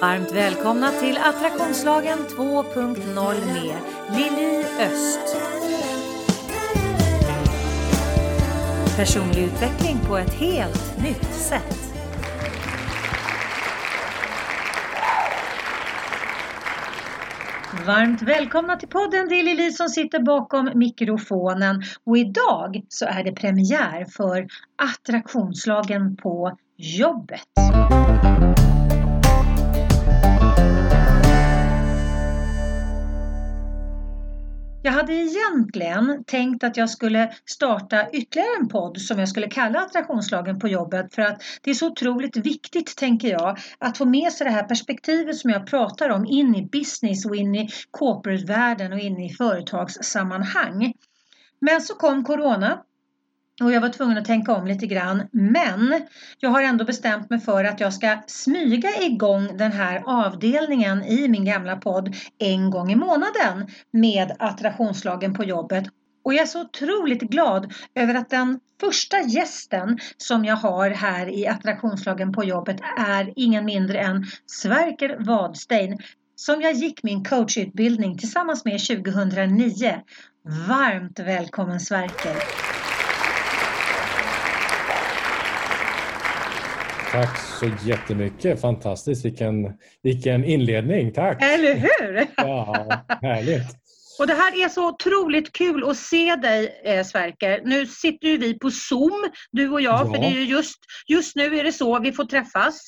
Varmt välkomna till Attraktionslagen 2.0 med Lili Öst. Personlig utveckling på ett helt nytt sätt. Varmt välkomna till podden. Det är Lili som sitter bakom mikrofonen och idag så är det premiär för Attraktionslagen på jobbet. Jag hade egentligen tänkt att jag skulle starta ytterligare en podd som jag skulle kalla attraktionslagen på jobbet för att det är så otroligt viktigt, tänker jag, att få med sig det här perspektivet som jag pratar om in i business och in i corporate-världen och in i företagssammanhang. Men så kom Corona och jag var tvungen att tänka om lite grann. Men jag har ändå bestämt mig för att jag ska smyga igång den här avdelningen i min gamla podd en gång i månaden med attraktionslagen på jobbet. Och jag är så otroligt glad över att den första gästen som jag har här i attraktionslagen på jobbet är ingen mindre än Sverker Wadstein som jag gick min coachutbildning tillsammans med 2009. Varmt välkommen Sverker! Tack så jättemycket. Fantastiskt. Vilken, vilken inledning. Tack! Eller hur? Ja, härligt. Och det här är så otroligt kul att se dig eh, Sverker. Nu sitter ju vi på Zoom, du och jag, ja. för det är just, just nu är det så vi får träffas.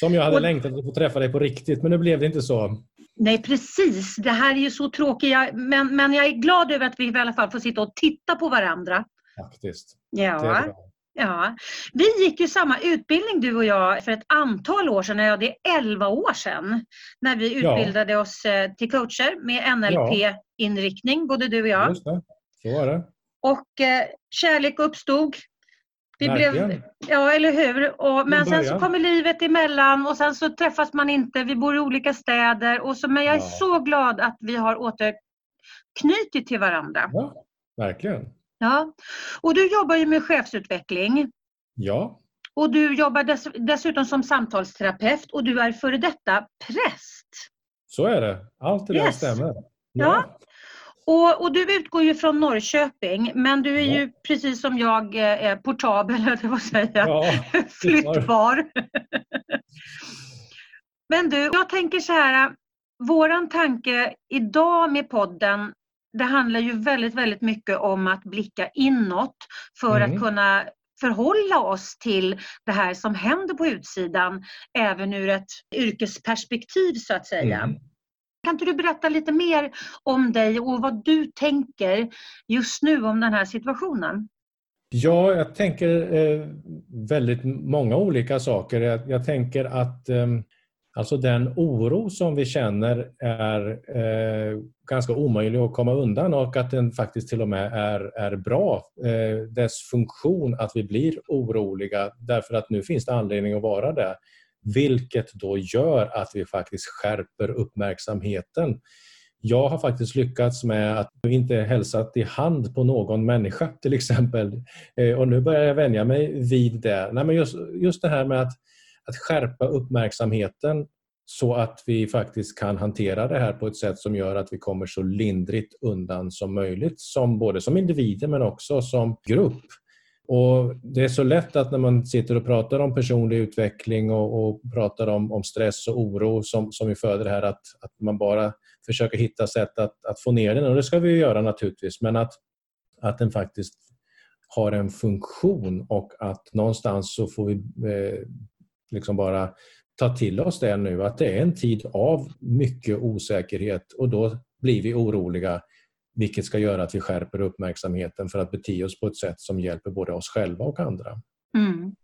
Som jag hade och, längtat att få träffa dig på riktigt, men nu blev det inte så. Nej precis, det här är ju så tråkigt. Men, men jag är glad över att vi i alla fall får sitta och titta på varandra. Faktiskt. Ja. Ja, vi gick ju samma utbildning du och jag för ett antal år sedan, ja, det är 11 år sedan, när vi utbildade ja. oss eh, till coacher med NLP-inriktning, både du och jag. Just det, så var det. Och eh, kärlek uppstod. Vi blev, ja, eller hur? Och, men sen så kommer livet emellan och sen så träffas man inte. Vi bor i olika städer. Och så, men jag är ja. så glad att vi har återknutit till varandra. Ja, verkligen. Ja, och du jobbar ju med chefsutveckling. Ja. Och du jobbar dess, dessutom som samtalsterapeut och du är före detta präst. Så är det. Allt det yes. där stämmer. Ja. ja. Och, och, du utgår ju från Norrköping, men du är ja. ju precis som jag eh, portabel, eller vad säger jag, ja, flyttbar. men du, jag tänker så här, våran tanke idag med podden det handlar ju väldigt, väldigt mycket om att blicka inåt för mm. att kunna förhålla oss till det här som händer på utsidan även ur ett yrkesperspektiv så att säga. Mm. Kan inte du berätta lite mer om dig och vad du tänker just nu om den här situationen? Ja, jag tänker eh, väldigt många olika saker. Jag, jag tänker att eh, Alltså den oro som vi känner är eh, ganska omöjlig att komma undan och att den faktiskt till och med är, är bra. Eh, dess funktion att vi blir oroliga därför att nu finns det anledning att vara det. Vilket då gör att vi faktiskt skärper uppmärksamheten. Jag har faktiskt lyckats med att inte hälsat i hand på någon människa till exempel. Eh, och nu börjar jag vänja mig vid det. Nej, men just, just det här med att att skärpa uppmärksamheten så att vi faktiskt kan hantera det här på ett sätt som gör att vi kommer så lindrigt undan som möjligt, som både som individer men också som grupp. Och Det är så lätt att när man sitter och pratar om personlig utveckling och, och pratar om, om, stress och oro som, som vi föder här, att, att man bara försöker hitta sätt att, att få ner den. Och det ska vi göra naturligtvis, men att, att den faktiskt har en funktion och att någonstans så får vi eh, liksom bara ta till oss det nu, att det är en tid av mycket osäkerhet och då blir vi oroliga vilket ska göra att vi skärper uppmärksamheten för att bete oss på ett sätt som hjälper både oss själva och andra. Mm.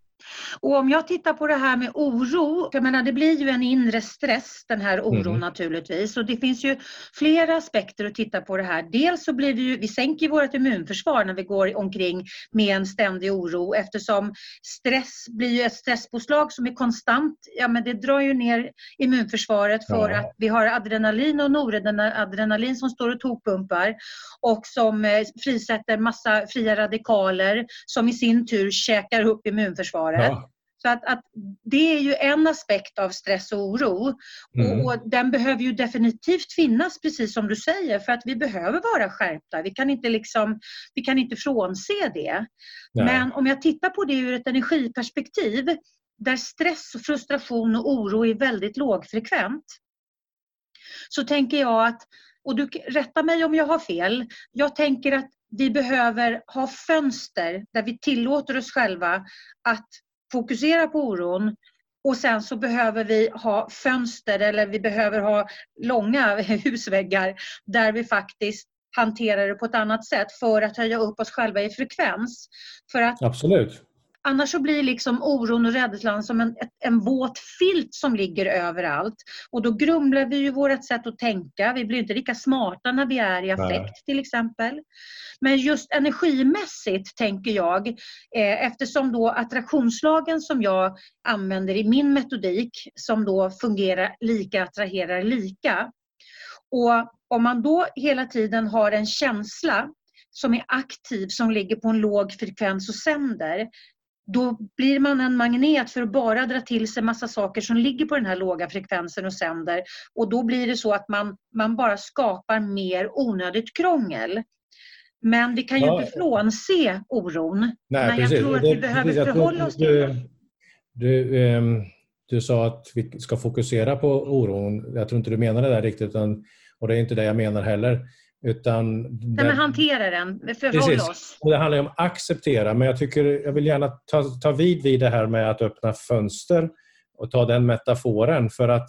Och om jag tittar på det här med oro, jag menar det blir ju en inre stress den här oron mm. naturligtvis och det finns ju flera aspekter att titta på det här. Dels så blir det ju, vi sänker vårt immunförsvar när vi går omkring med en ständig oro eftersom stress blir ju ett stresspåslag som är konstant, ja men det drar ju ner immunförsvaret för ja. att vi har adrenalin och noradrenalin som står och tokpumpar och som eh, frisätter massa fria radikaler som i sin tur käkar upp immunförsvaret försvaret. Ja. Så att, att, det är ju en aspekt av stress och oro. Mm. Och, den behöver ju definitivt finnas, precis som du säger, för att vi behöver vara skärpta. Vi kan inte, liksom, vi kan inte frånse det. Nej. Men om jag tittar på det ur ett energiperspektiv, där stress, frustration och oro är väldigt lågfrekvent, så tänker jag att, och du rätta mig om jag har fel, jag tänker att vi behöver ha fönster där vi tillåter oss själva att fokusera på oron och sen så behöver vi ha fönster eller vi behöver ha långa husväggar där vi faktiskt hanterar det på ett annat sätt för att höja upp oss själva i frekvens. För att Absolut. Annars så blir liksom oron och rädslan som en, en våt filt som ligger överallt. Och då grumlar vi ju vårt sätt att tänka. Vi blir inte lika smarta när vi är i affekt till exempel. Men just energimässigt tänker jag, eh, eftersom då attraktionslagen som jag använder i min metodik, som då fungerar lika attraherar lika. Och om man då hela tiden har en känsla som är aktiv, som ligger på en låg frekvens och sänder, då blir man en magnet för att bara dra till sig massa saker som ligger på den här låga frekvensen och sänder. Och då blir det så att man, man bara skapar mer onödigt krångel. Men vi kan ju ja. inte frånse oron. Nej, Men jag precis. tror att vi det, behöver precis, förhålla oss till det. Du, um, du sa att vi ska fokusera på oron. Jag tror inte du menar det där riktigt, utan, och det är inte det jag menar heller. Utan Nej, men hantera den, förhåll oss. Det handlar om att acceptera, men jag, tycker, jag vill gärna ta, ta vid vid det här med att öppna fönster och ta den metaforen för att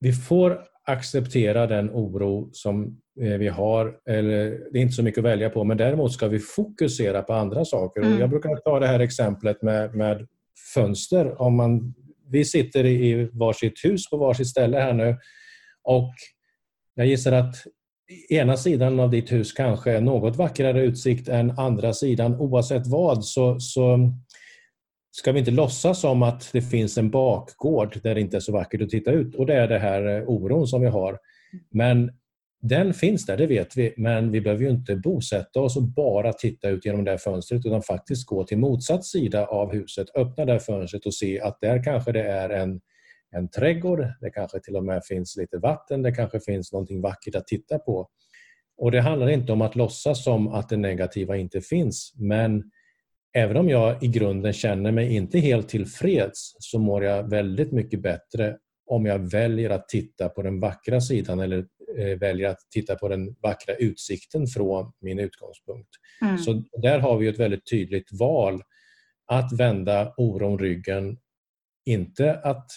vi får acceptera den oro som eh, vi har. Eller, det är inte så mycket att välja på, men däremot ska vi fokusera på andra saker. Mm. Och jag brukar ta det här exemplet med, med fönster. Om man, vi sitter i varsitt hus på varsitt ställe här nu och jag gissar att ena sidan av ditt hus kanske är något vackrare utsikt än andra sidan. Oavsett vad så, så ska vi inte låtsas som att det finns en bakgård där det inte är så vackert att titta ut. Och det är det här eh, oron som vi har. Men den finns där, det vet vi, men vi behöver ju inte bosätta oss och bara titta ut genom det här fönstret utan faktiskt gå till motsatt sida av huset, öppna det här fönstret och se att där kanske det är en en trädgård, det kanske till och med finns lite vatten, det kanske finns någonting vackert att titta på. Och Det handlar inte om att låtsas som att det negativa inte finns, men även om jag i grunden känner mig inte helt tillfreds så mår jag väldigt mycket bättre om jag väljer att titta på den vackra sidan eller eh, väljer att titta på den vackra utsikten från min utgångspunkt. Mm. Så där har vi ett väldigt tydligt val att vända oron ryggen. Inte att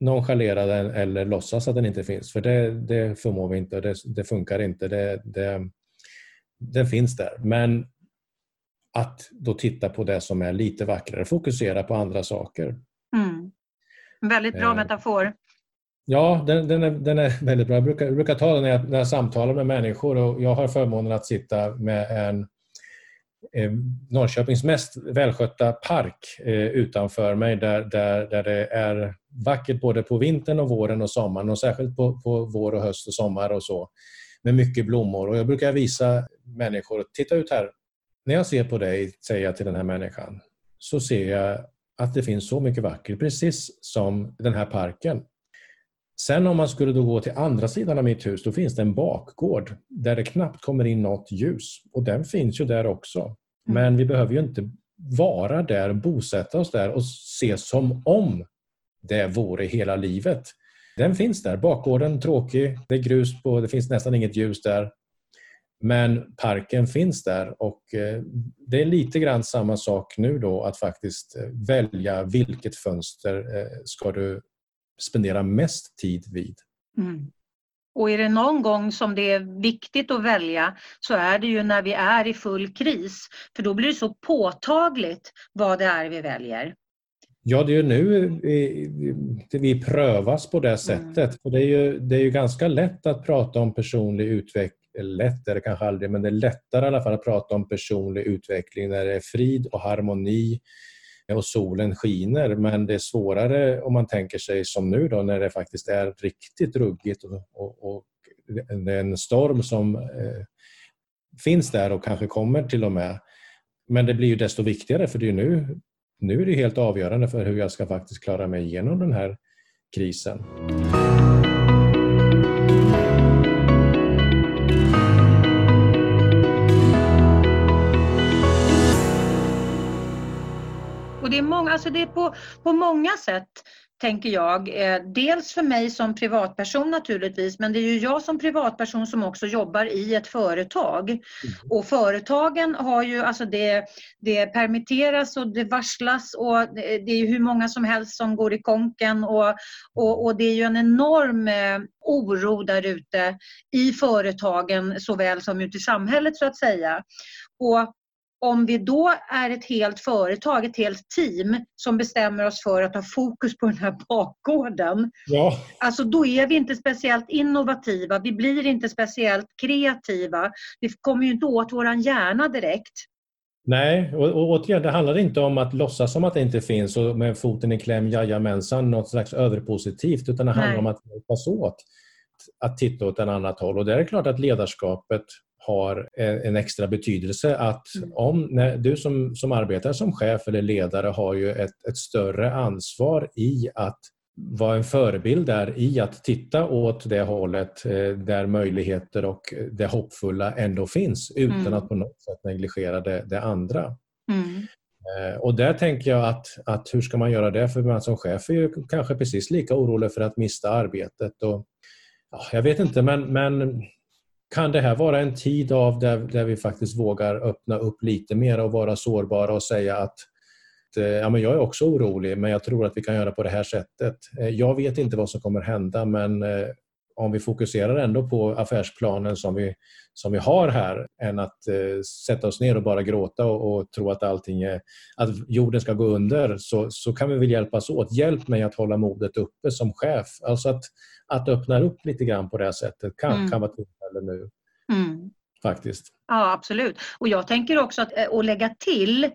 nonchalera den eller låtsas att den inte finns. För det, det förmår vi inte, det, det funkar inte. Det, det, den finns där. Men att då titta på det som är lite vackrare, fokusera på andra saker. Mm. Väldigt bra eh. metafor. Ja, den, den, är, den är väldigt bra. Jag brukar, jag brukar ta den när jag, när jag samtalar med människor och jag har förmånen att sitta med en Eh, Norrköpings mest välskötta park eh, utanför mig där, där, där det är vackert både på vintern och våren och sommaren och särskilt på, på vår och höst och sommar och så. Med mycket blommor och jag brukar visa människor, titta ut här. När jag ser på dig, säger jag till den här människan, så ser jag att det finns så mycket vackert, precis som den här parken. Sen om man skulle då gå till andra sidan av mitt hus, då finns det en bakgård där det knappt kommer in något ljus. Och den finns ju där också. Mm. Men vi behöver ju inte vara där, bosätta oss där och se som om det vore hela livet. Den finns där. Bakgården tråkig, det är grus på, det finns nästan inget ljus där. Men parken finns där och eh, det är lite grann samma sak nu då att faktiskt eh, välja vilket fönster eh, ska du spendera mest tid vid. Mm. Och är det någon gång som det är viktigt att välja så är det ju när vi är i full kris. För då blir det så påtagligt vad det är vi väljer. Ja, det är ju nu vi, prövas på det mm. sättet. Mm. det, är ju, det är ju ganska lätt att prata om personlig utveckling lätt är det kanske aldrig, men det är lättare i alla fall att prata om personlig utveckling när det är frid och harmoni och solen skiner. Men det är svårare om man tänker sig som nu då när det faktiskt är riktigt ruggigt och, och, och det är en storm som eh, finns där och kanske kommer till och med. Men det blir ju desto viktigare för det är nu nu är det helt avgörande för hur jag ska faktiskt klara mig igenom den här krisen. Det är, många, alltså det är på, på många sätt tänker jag. Eh, dels för mig som privatperson naturligtvis, men det är ju jag som privatperson som också jobbar i ett företag. Mm. Och företagen har ju, alltså det, det permitteras och det varslas och det är ju hur många som helst som går i konken och, och, och det är ju en enorm eh, oro där ute i företagen såväl som ute i samhället så att säga. Och om vi då är ett helt företag, ett helt team som bestämmer oss för att ha fokus på den här bakgården. Ja. Alltså då är vi inte speciellt innovativa, vi blir inte speciellt kreativa. Vi kommer ju inte åt våran hjärna direkt. Nej, och, och återigen, det handlar inte om att låtsas som att det inte finns och med foten i kläm, jajamensan, något slags överpositivt, utan det handlar Nej. om att hjälpas åt att titta åt ett annat håll. Och det är klart att ledarskapet har en extra betydelse. Att mm. om när du som, som arbetar som chef eller ledare har ju ett, ett större ansvar i att vara en förebild där i att titta åt det hållet eh, där möjligheter och det hoppfulla ändå finns utan mm. att på något sätt negligera det, det andra. Mm. Eh, och där tänker jag att, att hur ska man göra det? För man som chef är ju kanske precis lika orolig för att mista arbetet. Och, ja, jag vet inte, men, men kan det här vara en tid av där, där vi faktiskt vågar öppna upp lite mer och vara sårbara och säga att eh, ja, men jag är också orolig men jag tror att vi kan göra på det här sättet. Eh, jag vet inte vad som kommer hända men eh, om vi fokuserar ändå på affärsplanen som vi, som vi har här än att eh, sätta oss ner och bara gråta och, och, tro att allting är, att jorden ska gå under så, så kan vi väl hjälpas åt. Hjälp mig att hålla modet uppe som chef. Alltså att, att öppna upp lite grann på det här sättet kan, mm. kan vara tillfälle nu. Mm. Faktiskt. Ja, absolut. Och jag tänker också att, eh, att lägga till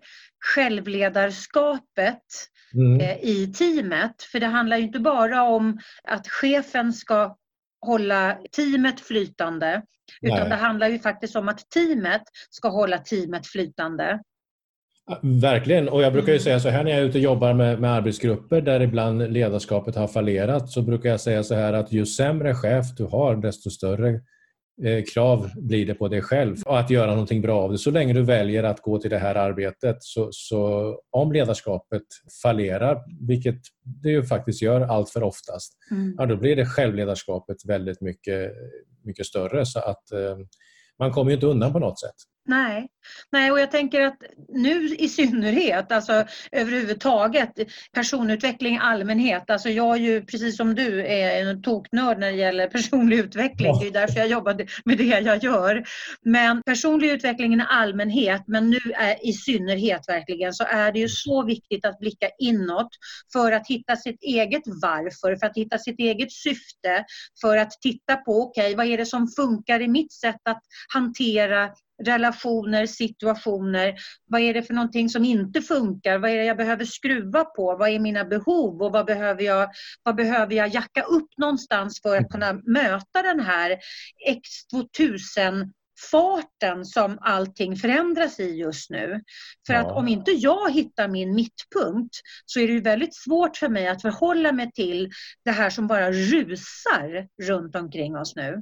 självledarskapet mm. eh, i teamet. För det handlar ju inte bara om att chefen ska hålla teamet flytande. Utan Nej. det handlar ju faktiskt om att teamet ska hålla teamet flytande. Verkligen, och jag brukar ju mm. säga så här när jag är ute och jobbar med, med arbetsgrupper där ibland ledarskapet har fallerat så brukar jag säga så här att ju sämre chef du har desto större Eh, krav blir det på dig själv och att göra någonting bra av det. Så länge du väljer att gå till det här arbetet så, så om ledarskapet fallerar, vilket det ju faktiskt gör allt för oftast, mm. ja, då blir det självledarskapet väldigt mycket, mycket större. Så att eh, man kommer ju inte undan på något sätt. Nej. Nej, och jag tänker att nu i synnerhet, alltså överhuvudtaget, personutveckling i allmänhet. Alltså jag är ju precis som du är en toknörd när det gäller personlig utveckling. Det är därför jag jobbar med det jag gör. Men personlig utveckling i allmänhet, men nu är i synnerhet verkligen, så är det ju så viktigt att blicka inåt för att hitta sitt eget varför, för att hitta sitt eget syfte, för att titta på, okej, okay, vad är det som funkar i mitt sätt att hantera relationer, situationer. Vad är det för någonting som inte funkar? Vad är det jag behöver skruva på? Vad är mina behov och vad behöver jag, vad behöver jag jacka upp någonstans för att kunna möta den här X2000 farten som allting förändras i just nu. För ja. att om inte jag hittar min mittpunkt så är det väldigt svårt för mig att förhålla mig till det här som bara rusar runt omkring oss nu.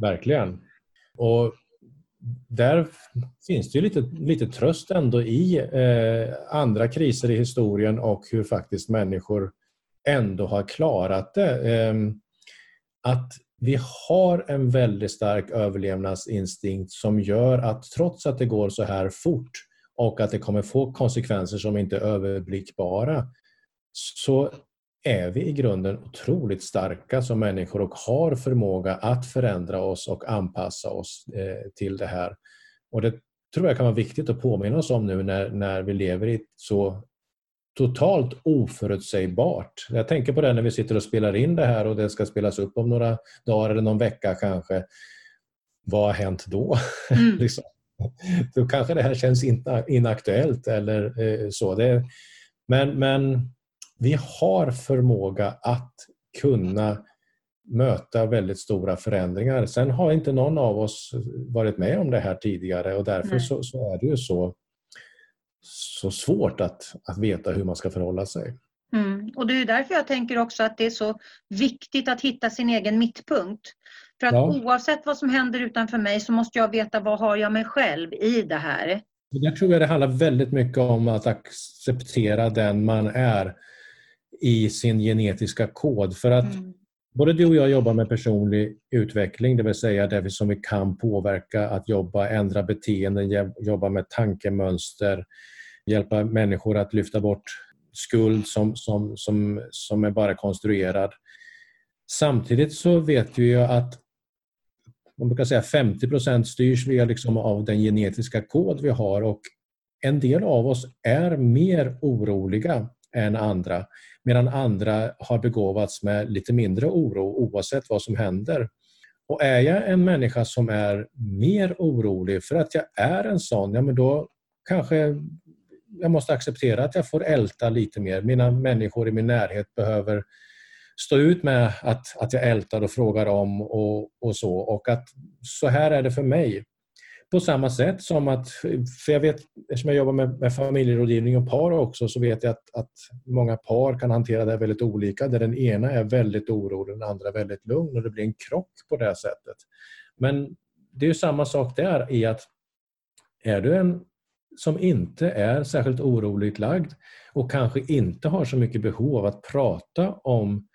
Verkligen. Och där finns det ju lite, lite tröst ändå i eh, andra kriser i historien och hur faktiskt människor ändå har klarat det. Eh, att vi har en väldigt stark överlevnadsinstinkt som gör att trots att det går så här fort och att det kommer få konsekvenser som inte är överblickbara så är vi i grunden otroligt starka som människor och har förmåga att förändra oss och anpassa oss eh, till det här. Och Det tror jag kan vara viktigt att påminna oss om nu när, när vi lever i så totalt oförutsägbart. Jag tänker på det när vi sitter och spelar in det här och det ska spelas upp om några dagar eller någon vecka kanske. Vad har hänt då? Mm. liksom. Då kanske det här känns inaktuellt eller eh, så. Det, men, men vi har förmåga att kunna möta väldigt stora förändringar. Sen har inte någon av oss varit med om det här tidigare och därför så, så, är det ju så. så svårt att, att veta hur man ska förhålla sig. Mm. Och det är därför jag tänker också att det är så viktigt att hitta sin egen mittpunkt. För att ja. oavsett vad som händer utanför mig så måste jag veta vad har jag mig själv i det här. Där tror jag det handlar väldigt mycket om att acceptera den man är i sin genetiska kod. För att mm. både du och jag jobbar med personlig utveckling, det vill säga det som vi kan påverka, att jobba, ändra beteenden, jobba med tankemönster, hjälpa människor att lyfta bort skuld som, som, som, som är bara konstruerad. Samtidigt så vet vi ju att man brukar säga 50% styrs vi liksom av den genetiska kod vi har och en del av oss är mer oroliga än andra medan andra har begåvats med lite mindre oro oavsett vad som händer. Och är jag en människa som är mer orolig för att jag är en sån, ja men då kanske jag måste acceptera att jag får älta lite mer. Mina människor i min närhet behöver stå ut med att, att jag ältar och frågar om och, och så. Och att så här är det för mig. På samma sätt som att, för jag vet, eftersom jag jobbar med, med familjerådgivning och par också, så vet jag att, att många par kan hantera det väldigt olika. Där den ena är väldigt orolig och den andra väldigt lugn och det blir en krock på det sättet. Men det är samma sak där i att är du en som inte är särskilt oroligt lagd och kanske inte har så mycket behov av att prata om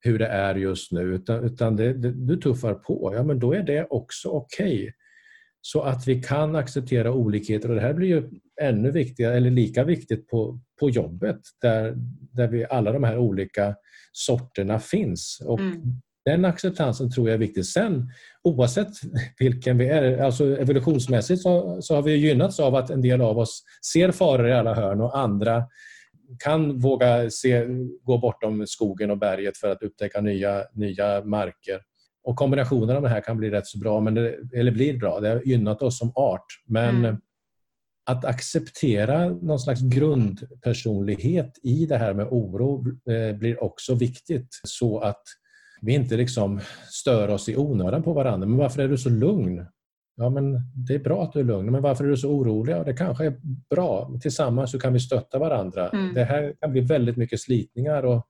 hur det är just nu utan, utan det, det, du tuffar på, ja men då är det också okej. Okay. Så att vi kan acceptera olikheter och det här blir ju ännu viktigare eller lika viktigt på, på jobbet där, där vi, alla de här olika sorterna finns. Och mm. Den acceptansen tror jag är viktig. Sen oavsett vilken vi är, alltså evolutionsmässigt så, så har vi gynnats av att en del av oss ser faror i alla hörn och andra kan våga se, gå bortom skogen och berget för att upptäcka nya, nya marker. Och kombinationen av det här kan bli rätt så bra, men det, eller blir bra. Det har gynnat oss som art. Men mm. att acceptera någon slags grundpersonlighet i det här med oro eh, blir också viktigt så att vi inte liksom stör oss i onödan på varandra. Men varför är du så lugn? Ja, men det är bra att du är lugn, men varför är du så orolig? Ja, det kanske är bra. Tillsammans så kan vi stötta varandra. Mm. Det här kan bli väldigt mycket slitningar och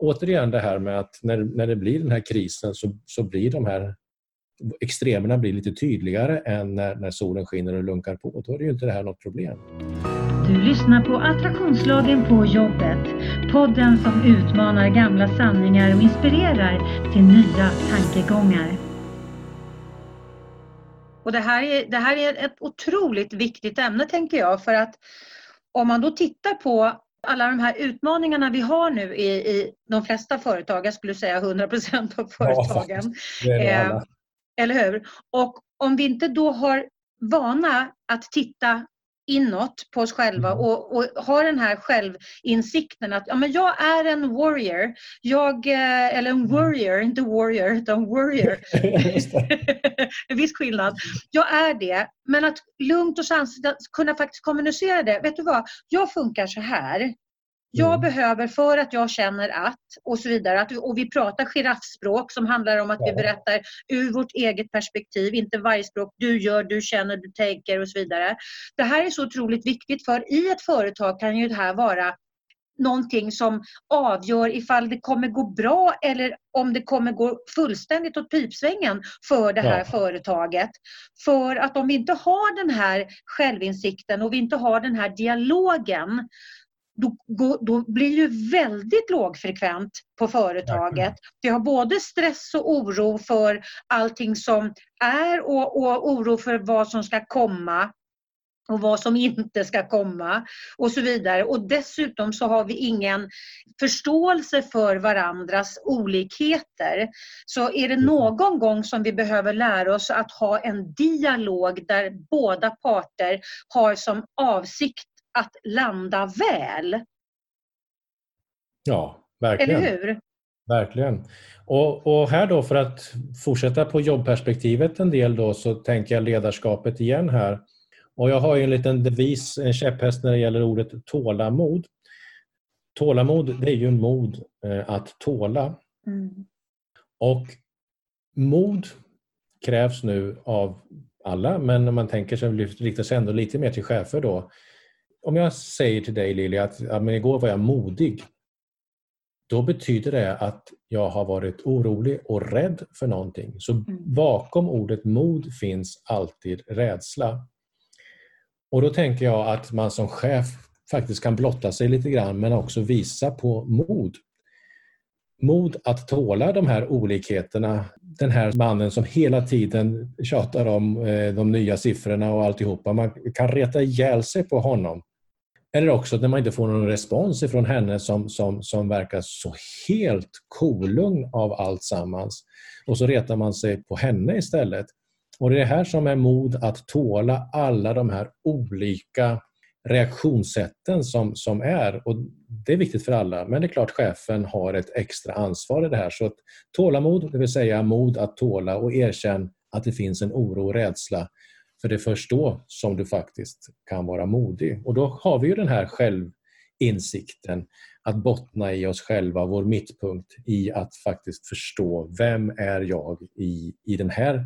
återigen det här med att när, när det blir den här krisen så, så blir de här extremerna blir lite tydligare än när, när solen skiner och lunkar på. Då är ju inte det här något problem. Du lyssnar på Attraktionslagen på jobbet. Podden som utmanar gamla sanningar och inspirerar till nya tankegångar. Och det, här är, det här är ett otroligt viktigt ämne tänker jag för att om man då tittar på alla de här utmaningarna vi har nu i, i de flesta företag, jag skulle säga 100 procent av företagen. Ja, eh, eller hur? Och om vi inte då har vana att titta inåt på oss själva mm. och, och har den här självinsikten att ja, men jag är en warrior. Jag, eh, eller en mm. warrior, inte warrior, utan warrior. en viss skillnad. Jag är det, men att lugnt och sansat kunna faktiskt kommunicera det. Vet du vad, jag funkar så här. Jag mm. behöver för att jag känner att och så vidare. Att, och vi pratar giraffspråk som handlar om att ja. vi berättar ur vårt eget perspektiv, inte varje språk. Du gör, du känner, du tänker och så vidare. Det här är så otroligt viktigt för i ett företag kan ju det här vara någonting som avgör ifall det kommer gå bra eller om det kommer gå fullständigt åt pipsvängen för det här ja. företaget. För att om vi inte har den här självinsikten och vi inte har den här dialogen då, då blir det väldigt lågfrekvent på företaget. Vi har både stress och oro för allting som är och, och oro för vad som ska komma och vad som inte ska komma och så vidare. Och dessutom så har vi ingen förståelse för varandras olikheter. Så är det mm. någon gång som vi behöver lära oss att ha en dialog där båda parter har som avsikt att landa väl. Ja, verkligen. Eller hur? Verkligen. Och, och, här då för att fortsätta på jobbperspektivet en del då så tänker jag ledarskapet igen här. Och jag har ju en liten devis, en käpphäst när det gäller ordet tålamod. Tålamod det är ju mod eh, att tåla. Mm. Och mod krävs nu av alla men om man tänker sig riktar sig ändå lite mer till chefer då om jag säger till dig Lili att ja, men igår var jag modig. Då betyder det att jag har varit orolig och rädd för någonting. Så mm. bakom ordet mod finns alltid rädsla. Och då tänker jag att man som chef faktiskt kan blotta sig lite grann men också visa på mod. Mod att tåla de här olikheterna. Den här mannen som hela tiden tjatar om eh, de nya siffrorna och alltihopa. Man kan reta ihjäl sig på honom. Eller också när man inte får någon respons ifrån henne som, som, som verkar så helt kolugn av allt sammans. Och så retar man sig på henne istället. Och det är det här som är mod att tåla alla de här olika reaktionssätten som, som är. Och Det är viktigt för alla, men det är klart chefen har ett extra ansvar i det här. Så att tålamod, det vill säga mod att tåla och erkänna att det finns en oro och rädsla. För det är först då som du faktiskt kan vara modig. Och då har vi ju den här självinsikten, att bottna i oss själva, vår mittpunkt i att faktiskt förstå vem är jag i, i den här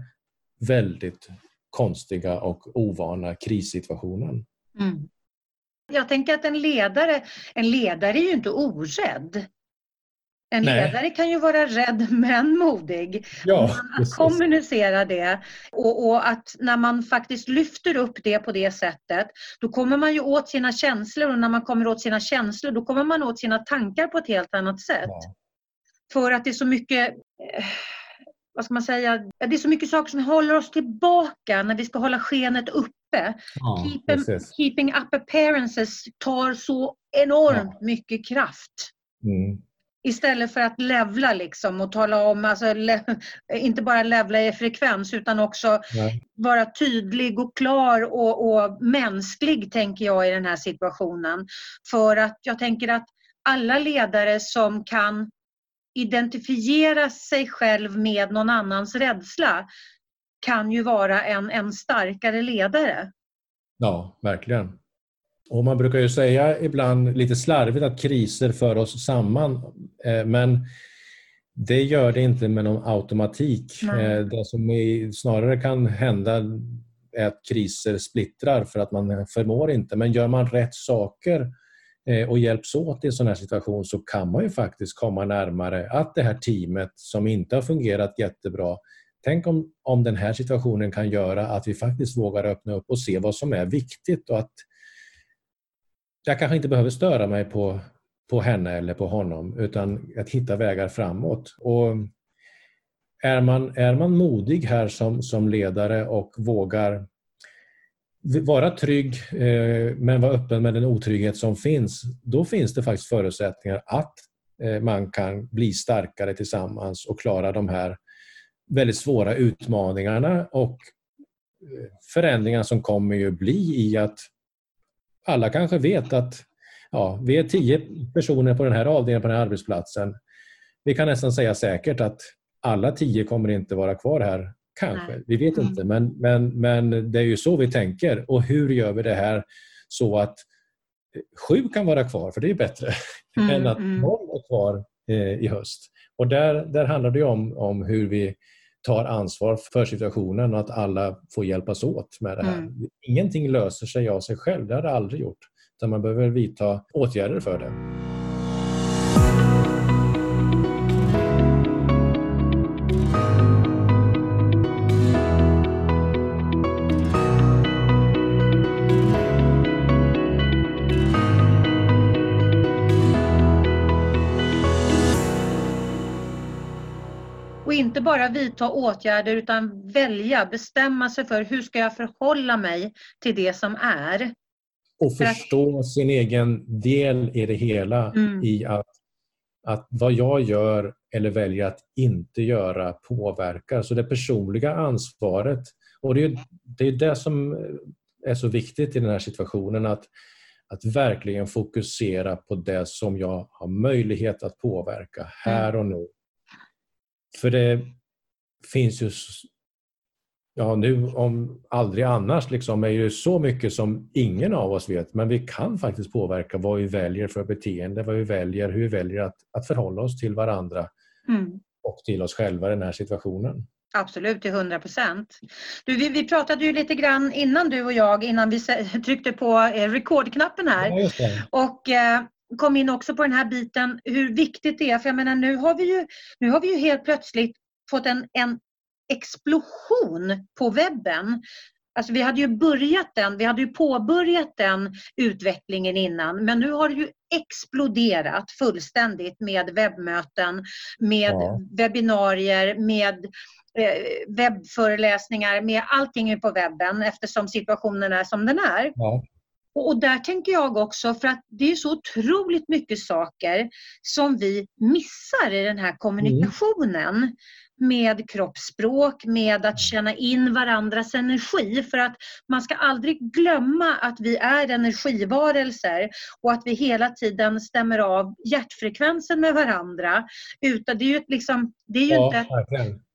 väldigt konstiga och ovana krissituationen. Mm. Jag tänker att en ledare, en ledare är ju inte orädd. En Nej. ledare kan ju vara rädd men modig. Ja, att kommunicera det och, och, att när man faktiskt lyfter upp det på det sättet då kommer man ju åt sina känslor och när man kommer åt sina känslor då kommer man åt sina tankar på ett helt annat sätt. Ja. För att det är så mycket eh, vad ska man säga, det är så mycket saker som håller oss tillbaka när vi ska hålla skenet uppe. Ja, Keep, keeping up appearances tar så enormt mycket kraft. Mm. Istället för att levla liksom och tala om, alltså, inte bara levla i frekvens utan också Nej. vara tydlig och klar och, och mänsklig tänker jag i den här situationen. För att jag tänker att alla ledare som kan identifiera sig själv med någon annans rädsla kan ju vara en, en starkare ledare. Ja, verkligen. Och Man brukar ju säga ibland lite slarvigt att kriser för oss samman, eh, men det gör det inte med någon automatik. Nej. Eh, det som snarare kan hända är att kriser splittrar för att man förmår inte. Men gör man rätt saker Eh, och hjälps åt i en sån här situation så kan man ju faktiskt komma närmare att det här teamet som inte har fungerat jättebra Tänk om, om den här situationen kan göra att vi faktiskt vågar öppna upp och se vad som är viktigt och att jag kanske inte behöver störa mig på, på henne eller på honom utan att hitta vägar framåt. Och är man, är man modig här som, som ledare och vågar vara trygg eh, men vara öppen med den otrygghet som finns, då finns det faktiskt förutsättningar att eh, man kan bli starkare tillsammans och klara de här väldigt svåra utmaningarna och eh, förändringarna som kommer ju bli i att alla kanske vet att ja, vi är tio personer på den här avdelningen på den här arbetsplatsen. Vi kan nästan säga säkert att alla tio kommer inte vara kvar här Kanske, Nej. vi vet mm. inte. Men, men, men det är ju så vi tänker. Och hur gör vi det här så att sju kan vara kvar, för det är bättre, mm, än att mm. noll är kvar eh, i höst. Och där, där handlar det om, om hur vi tar ansvar för situationen och att alla får hjälpas åt med det här. Mm. Ingenting löser sig av sig själv, det har det aldrig gjort. Utan man behöver vidta åtgärder för det. Inte bara vidta åtgärder utan välja, bestämma sig för hur ska jag förhålla mig till det som är. Och förstå att... sin egen del i det hela mm. i att, att vad jag gör eller väljer att inte göra påverkar. Så det personliga ansvaret. Och det är det, är det som är så viktigt i den här situationen att, att verkligen fokusera på det som jag har möjlighet att påverka här mm. och nu. För det finns ju, ja nu om aldrig annars, liksom, är ju så mycket som ingen av oss vet. Men vi kan faktiskt påverka vad vi väljer för beteende, vad vi väljer, hur vi väljer att, att förhålla oss till varandra mm. och till oss själva i den här situationen. Absolut, till 100 procent. Vi, vi pratade ju lite grann innan du och jag, innan vi tryckte på eh, rekordknappen här. Ja, och eh, kom in också på den här biten hur viktigt det är. För jag menar nu har vi ju, nu har vi ju helt plötsligt fått en, en explosion på webben. Alltså vi hade ju börjat den, vi hade ju påbörjat den utvecklingen innan men nu har det ju exploderat fullständigt med webbmöten, med ja. webbinarier, med eh, webbföreläsningar, med allting på webben eftersom situationen är som den är. Ja. Och där tänker jag också, för att det är så otroligt mycket saker som vi missar i den här kommunikationen. Mm med kroppsspråk, med att känna in varandras energi. För att man ska aldrig glömma att vi är energivarelser och att vi hela tiden stämmer av hjärtfrekvensen med varandra. Utan det är ju, liksom, det är ju ja, inte...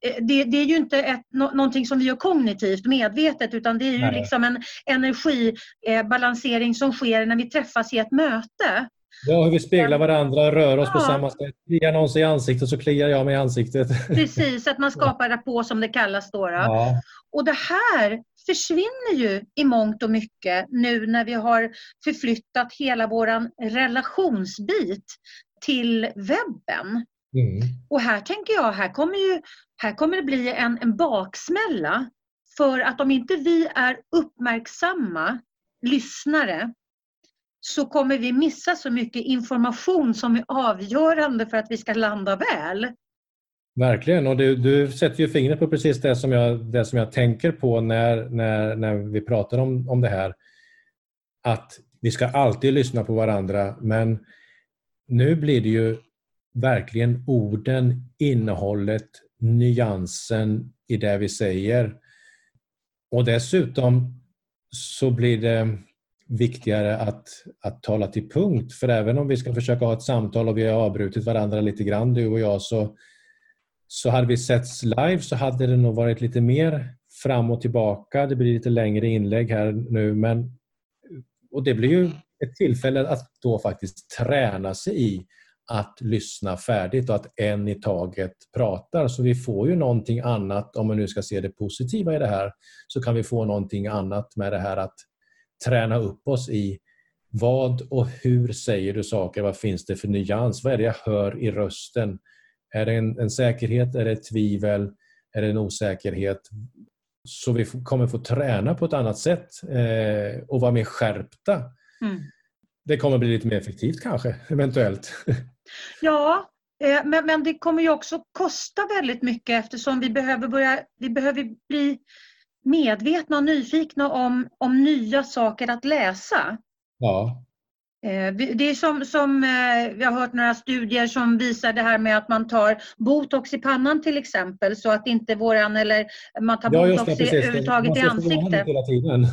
Eh, det, det, är ju inte ett, någonting som vi gör kognitivt medvetet utan det är ju liksom en energibalansering eh, som sker när vi träffas i ett möte. Ja, hur vi speglar varandra, rör oss ja. på samma sätt. Kliar någon sig i ansiktet så kliar jag mig i ansiktet. Precis, att man skapar rappå som det kallas då. då. Ja. Och det här försvinner ju i mångt och mycket nu när vi har förflyttat hela vår relationsbit till webben. Mm. Och här tänker jag, här kommer, ju, här kommer det bli en, en baksmälla. För att om inte vi är uppmärksamma lyssnare så kommer vi missa så mycket information som är avgörande för att vi ska landa väl. Verkligen, och du, du sätter ju fingret på precis det som jag, det som jag tänker på när, när, när vi pratar om, om det här. Att vi ska alltid lyssna på varandra, men nu blir det ju verkligen orden, innehållet, nyansen i det vi säger. Och dessutom så blir det viktigare att, att tala till punkt. För även om vi ska försöka ha ett samtal och vi har avbrutit varandra lite grann, du och jag, så, så hade vi setts live så hade det nog varit lite mer fram och tillbaka. Det blir lite längre inlägg här nu. Men, och det blir ju ett tillfälle att då faktiskt träna sig i att lyssna färdigt och att en i taget pratar. Så vi får ju någonting annat, om man nu ska se det positiva i det här, så kan vi få någonting annat med det här att träna upp oss i vad och hur säger du saker? Vad finns det för nyans? Vad är det jag hör i rösten? Är det en, en säkerhet? Är det ett tvivel? Är det en osäkerhet? Så vi kommer få träna på ett annat sätt eh, och vara mer skärpta. Mm. Det kommer bli lite mer effektivt kanske, eventuellt. Ja, eh, men, men det kommer ju också kosta väldigt mycket eftersom vi behöver, börja, vi behöver bli medvetna och nyfikna om, om nya saker att läsa. Ja. Eh, det är som, som eh, vi har hört några studier som visar det här med att man tar botox i pannan till exempel så att inte våran eller man tar ja, botox det, överhuvudtaget i ansiktet. Hela tiden.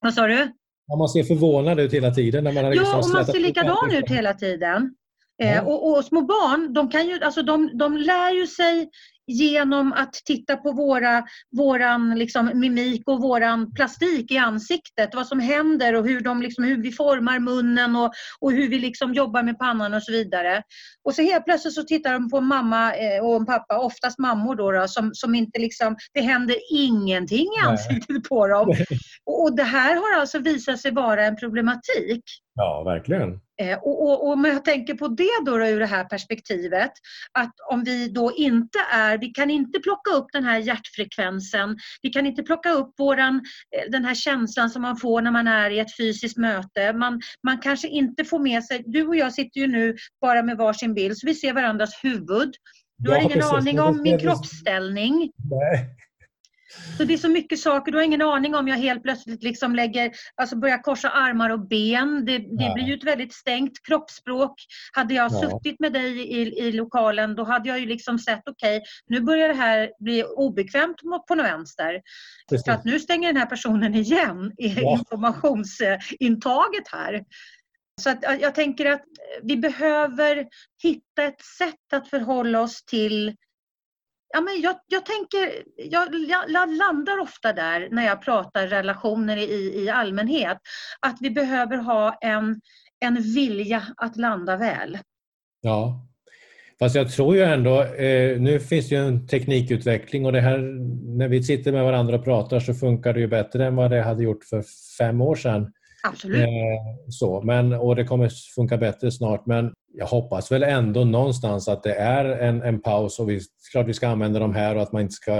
Vad sa du? Ja, man ser förvånad ut hela tiden. När man har ja, liksom och man ser likadan ut hela tiden. Eh, ja. Och, och, små barn, de, kan ju, alltså de, de lär ju sig genom att titta på våra, våran liksom mimik och våran plastik i ansiktet. Vad som händer och hur, de liksom, hur vi formar munnen och, och hur vi liksom jobbar med pannan och så vidare. Och så helt plötsligt så tittar de på mamma eh, och pappa, oftast mammor då, då som, som inte liksom, det händer ingenting i ansiktet Nej. på dem. Och, och det här har alltså visat sig vara en problematik. Ja, verkligen. Eh, och, och, och, om jag tänker på det då, då ur det här perspektivet, att om vi då inte är, vi kan inte plocka upp den här hjärtfrekvensen, vi kan inte plocka upp våran, eh, den här känslan som man får när man är i ett fysiskt möte. Man, man kanske inte får med sig, du och jag sitter ju nu bara med varsin bild, så vi ser varandras huvud. Du ja, har ingen precis. aning om min kroppsställning. Nej. Så det är så mycket saker, du har ingen aning om jag helt plötsligt liksom lägger, alltså börjar korsa armar och ben. Det, det blir ju ett väldigt stängt kroppsspråk. Hade jag ja. suttit med dig i, i lokalen då hade jag ju liksom sett, okej, okay, nu börjar det här bli obekvämt på något vänster. Precis. Så att nu stänger den här personen igen i ja. informationsintaget här. Så att jag tänker att vi behöver hitta ett sätt att förhålla oss till Ja, men jag, jag tänker, jag, jag, landar ofta där när jag pratar relationer i, i allmänhet, att vi behöver ha en, en vilja att landa väl. Ja, Fast jag tror ju ändå, eh, nu finns det ju en teknikutveckling och det här, när vi sitter med varandra och pratar så funkar det ju bättre än vad det hade gjort för fem år sedan. Absolut. Eh, så, men, och det kommer funka bättre snart men jag hoppas väl ändå någonstans att det är en, en paus och vi, klart vi ska använda de här och att man inte ska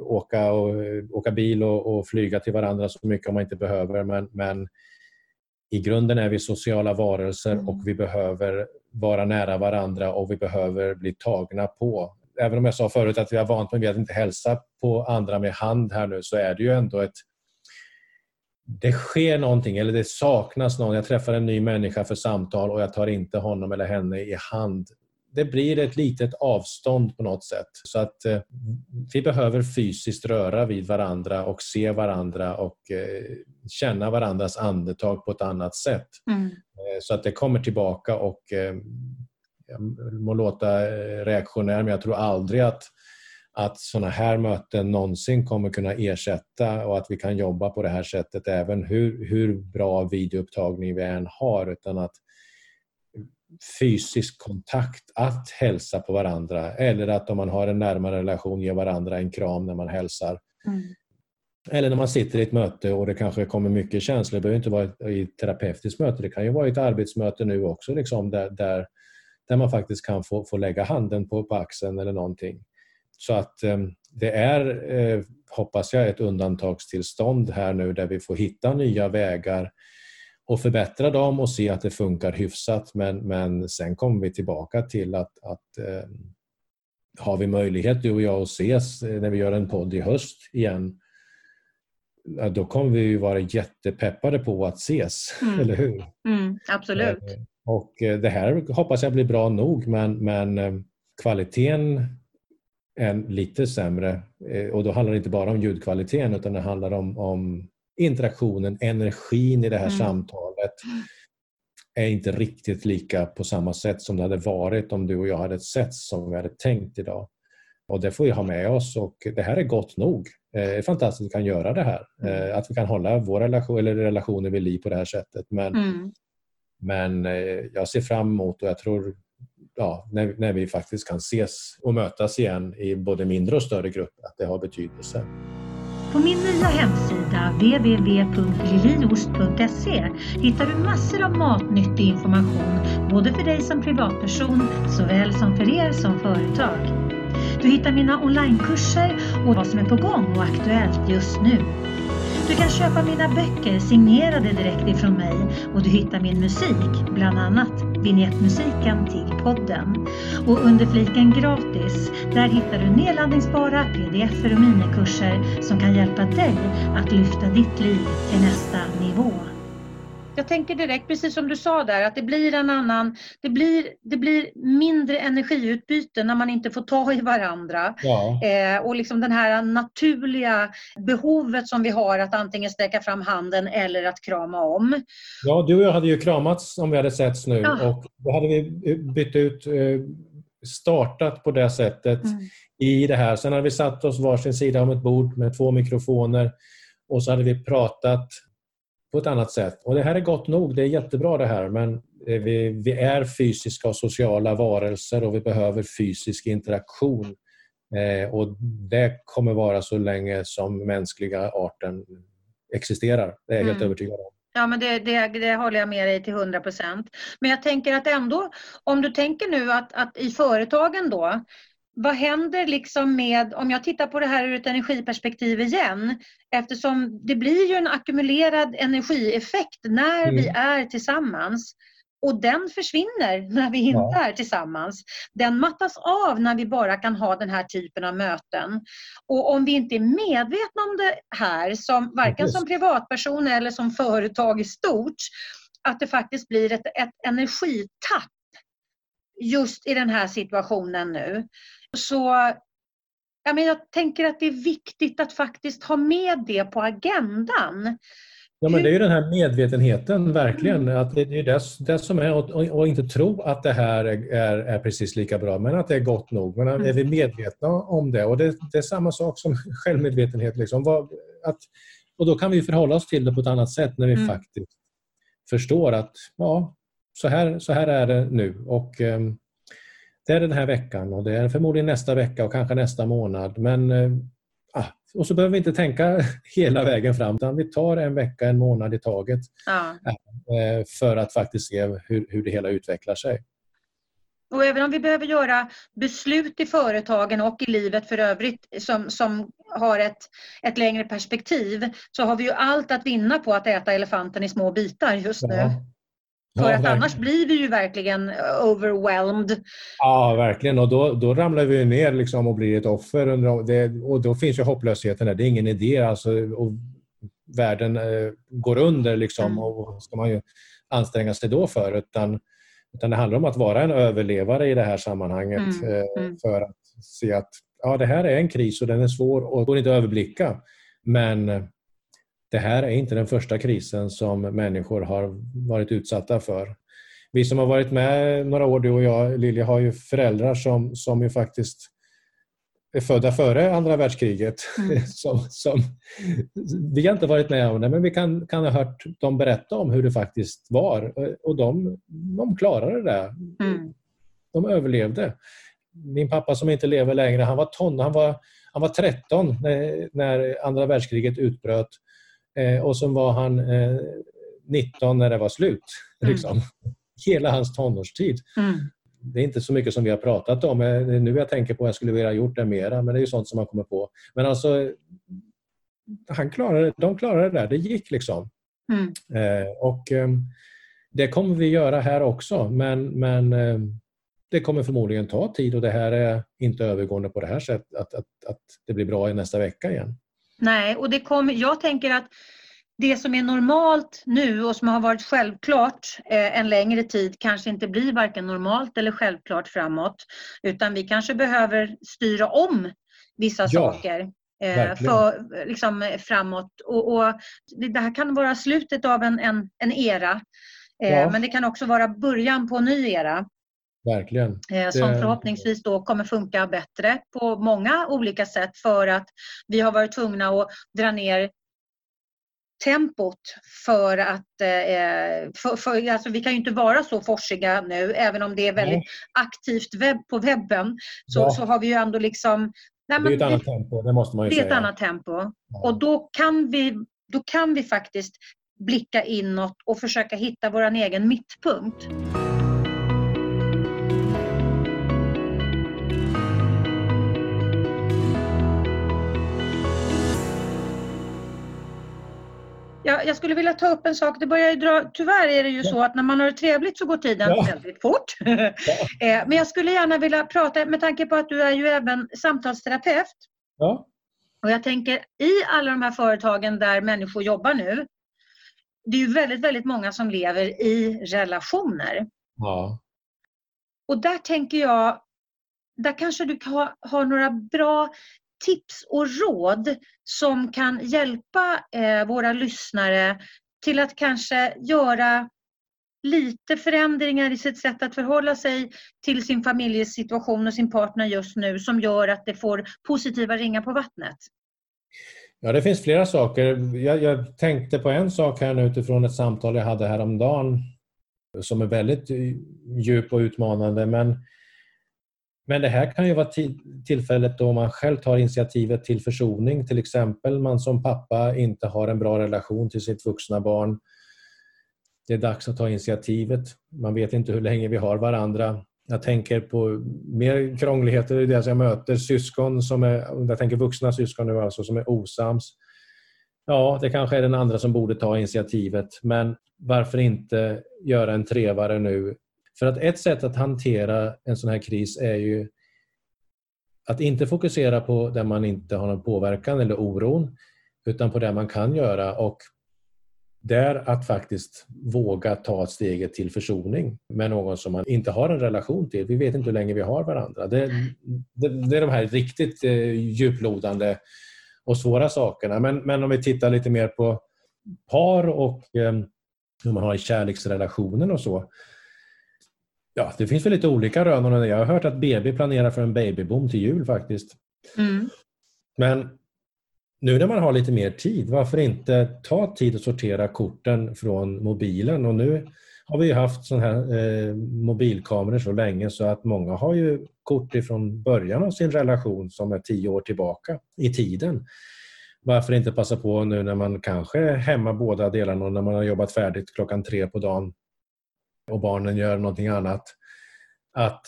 åka, och, åka bil och, och flyga till varandra så mycket om man inte behöver men, men i grunden är vi sociala varelser mm. och vi behöver vara nära varandra och vi behöver bli tagna på. Även om jag sa förut att vi har vant mig vid att inte hälsa på andra med hand här nu så är det ju ändå ett det sker någonting eller det saknas någon. Jag träffar en ny människa för samtal och jag tar inte honom eller henne i hand. Det blir ett litet avstånd på något sätt. Så att eh, vi behöver fysiskt röra vid varandra och se varandra och eh, känna varandras andetag på ett annat sätt. Mm. Eh, så att det kommer tillbaka och eh, jag må låta eh, reaktionär men jag tror aldrig att att sådana här möten någonsin kommer kunna ersätta och att vi kan jobba på det här sättet även hur, hur bra videoupptagning vi än har utan att fysisk kontakt, att hälsa på varandra eller att om man har en närmare relation ge varandra en kram när man hälsar. Mm. Eller när man sitter i ett möte och det kanske kommer mycket känslor. Det behöver inte vara i ett terapeutiskt möte, det kan ju vara i ett arbetsmöte nu också liksom, där, där, där man faktiskt kan få, få lägga handen på, på axeln eller någonting. Så att ehm, det är, eh, hoppas jag, ett undantagstillstånd här nu där vi får hitta nya vägar och förbättra dem och se att det funkar hyfsat men, men sen kommer vi tillbaka till att, att eh, har vi möjlighet du och jag att ses eh, när vi gör en podd i höst igen då kommer vi ju vara jättepeppade på att ses, mm. eller hur? Mm, absolut. Eh, och det här hoppas jag blir bra nog men, men kvaliteten är lite sämre. Eh, och då handlar det inte bara om ljudkvaliteten utan det handlar om, om interaktionen, energin i det här mm. samtalet är inte riktigt lika på samma sätt som det hade varit om du och jag hade sett som vi hade tänkt idag. Och det får vi ha med oss och det här är gott nog. Eh, det är fantastiskt att vi kan göra det här. Mm. Eh, att vi kan hålla vår relation, eller relationer vid liv på det här sättet. Men, mm. men jag ser fram emot och jag tror ja, när, när vi faktiskt kan ses och mötas igen i både mindre och större grupper, att det har betydelse. På min nya hemsida www.liliost.se hittar du massor av matnyttig information både för dig som privatperson såväl som för er som företag. Du hittar mina onlinekurser och vad som är på gång och aktuellt just nu. Du kan köpa mina böcker signerade direkt ifrån mig och du hittar min musik, bland annat vignettmusiken till podden. Och under fliken gratis, där hittar du nedladdningsbara pdf och minikurser som kan hjälpa dig att lyfta ditt liv till nästa nivå. Jag tänker direkt, precis som du sa där, att det blir en annan, det blir, det blir mindre energiutbyte när man inte får ta i varandra. Ja. Eh, och liksom den här naturliga behovet som vi har att antingen sträcka fram handen eller att krama om. Ja, du och jag hade ju kramats om vi hade setts nu ja. och då hade vi bytt ut, eh, startat på det sättet mm. i det här. Sen hade vi satt oss varsin sida om ett bord med två mikrofoner och så hade vi pratat på ett annat sätt. Och Det här är gott nog, det är jättebra det här men eh, vi, vi är fysiska och sociala varelser och vi behöver fysisk interaktion. Eh, och Det kommer vara så länge som mänskliga arten existerar. Det är jag mm. helt övertygad om. Ja, men det, det, det, håller jag med dig till 100 procent. Men jag tänker att ändå, om du tänker nu att, att i företagen då, vad händer liksom med, om jag tittar på det här ur ett energiperspektiv igen, eftersom det blir ju en ackumulerad energieffekt när mm. vi är tillsammans. Och den försvinner när vi inte ja. är tillsammans. Den mattas av när vi bara kan ha den här typen av möten. Och om vi inte är medvetna om det här, som, varken som privatperson eller som företag i stort, att det faktiskt blir ett, ett energitapp just i den här situationen nu. Så ja, men jag tänker att det är viktigt att faktiskt ha med det på agendan. Ja, men det är ju den här medvetenheten, verkligen. Mm. Att det är det, det som är och, och, inte tro att det här är, är, precis lika bra, men att det är gott nog. Men mm. är vi medvetna om det? Och det, det är samma sak som självmedvetenhet. Liksom. Vad, att, och då kan vi förhålla oss till det på ett annat sätt när vi mm. faktiskt förstår att ja, så här, så här är det nu. Och, um, det är den här veckan och det är förmodligen nästa vecka och kanske nästa månad. Men eh, ah, och så behöver vi inte tänka hela vägen fram utan vi tar en vecka, en månad i taget Ja. eh, för att faktiskt se hur, hur det hela utvecklar sig. Och även om vi behöver göra beslut i företagen och i livet för övrigt som, som har ett, ett längre perspektiv så har vi ju allt att vinna på att äta elefanten i små bitar just nu. Ja. För Ja, att annars blir vi ju verkligen eh, overwhelmed. Ja, verkligen. Och då, då ramlar vi ner liksom och blir ett offer. Det, och då finns ju hopplösheten där. Det är ingen idé. Alltså, och världen eh, går under liksom, Mm. och vad ska man ju anstränga sig då för? Utan, utan det handlar om att vara en överlevare i det här sammanhanget Mm, eh, mm. för att se att ja, det här är en kris och den är svår och går inte att överblicka. Men det här är inte den första krisen som människor har varit utsatta för. Vi som har varit med några år, du och jag Lilja, har ju föräldrar som, som ju faktiskt är födda före andra världskriget. Mm. Som, som, vi har inte varit med om det, men vi kan, kan ha hört dem berätta om hur det faktiskt var. Och de, de klarade det. Mm. De överlevde. Min pappa som inte lever längre, han var, ton, han var, han var 13 när, när andra världskriget utbröt. Eh, och så var han eh, 19 när det var slut. Mm. Liksom. Hela hans tonårstid. Mm. Det är inte så mycket som vi har pratat om. Eh, Det är nu jag tänker på att jag skulle vilja ha gjort det mera, men det är ju sånt som man kommer på. Men alltså, han klarade, de klarade det där. Det gick liksom. Mm. Eh, och eh, det kommer vi göra här också, men, men eh, det kommer förmodligen ta tid och det här är inte övergående på det här sättet att, att, att det blir bra i nästa vecka igen. Nej, och det kommer, jag tänker att det som är normalt nu och som har varit självklart eh, en längre tid kanske inte blir varken normalt eller självklart framåt. Utan vi kanske behöver styra om vissa Ja, saker eh, verkligen. för, liksom, framåt. Och, och det, det här kan vara slutet av en, en, en era. Eh, Ja. Men det kan också vara början på en ny era. Verkligen. Eh, som förhoppningsvis då kommer funka bättre på många olika sätt för att vi har varit tvungna att dra ner tempot för att eh, för, för, alltså vi kan ju inte vara så forsiga nu även om det är väldigt aktivt webb, på webben så, Ja. så har vi ju ändå liksom nej, Det är ett annat tempo, det måste man ju det är ett säga. annat tempo Ja. och då kan vi då kan vi faktiskt blicka inåt och försöka hitta vår egen mittpunkt. Jag, jag skulle vilja ta upp en sak. Det börjar ju dra, tyvärr är det ju Ja. så att när man har det trevligt så går tiden Ja. väldigt fort. Eh, Men jag skulle gärna vilja prata, med tanke på att du är ju även samtalsterapeut. Ja. Och jag tänker i alla de här företagen där människor jobbar nu. Det är ju väldigt, väldigt många som lever i relationer. Ja. Och där tänker jag, där kanske du har, har några bra tips och råd som kan hjälpa eh, våra lyssnare till att kanske göra lite förändringar i sitt sätt att förhålla sig till sin familjesituation och sin partner just nu som gör att det får positiva ringar på vattnet. Ja, det finns flera saker. Jag, jag tänkte på en sak här nu utifrån ett samtal jag hade häromdagen som är väldigt djup och utmanande. Men, men det här kan ju vara tillfället då man själv tar initiativet till försoning. Till exempel man som pappa inte har en bra relation till sitt vuxna barn. Det är dags att ta initiativet. Man vet inte hur länge vi har varandra. Jag tänker på mer krångligheter i det jag möter. Syskon som är, jag tänker vuxna syskon nu alltså, som är osams. Ja, det kanske är den andra som borde ta initiativet, men varför inte göra en trevare nu? För att ett sätt att hantera en sån här kris är ju att inte fokusera på där man inte har någon påverkan eller oron, utan på det man kan göra och där att faktiskt våga ta steget till försoning med någon som man inte har en relation till. Vi vet inte hur länge vi har varandra. Det, det, det är de här riktigt eh, djuplodande och svåra sakerna. Men, men om vi tittar lite mer på par och eh, hur man har i kärleksrelationen och så. Ja, det finns väl lite olika rön. Jag har hört att BB planerar för en babyboom till jul faktiskt. Mm. Men nu när man har lite mer tid, varför inte ta tid att sortera korten från mobilen? Och nu har vi haft sån här eh, mobilkameror så länge så att många har ju kort ifrån början av sin relation som är tio år tillbaka i tiden. Varför inte passa på nu när man kanske är hemma båda delarna och när man har jobbat färdigt klockan tre på dagen och barnen gör någonting annat. Att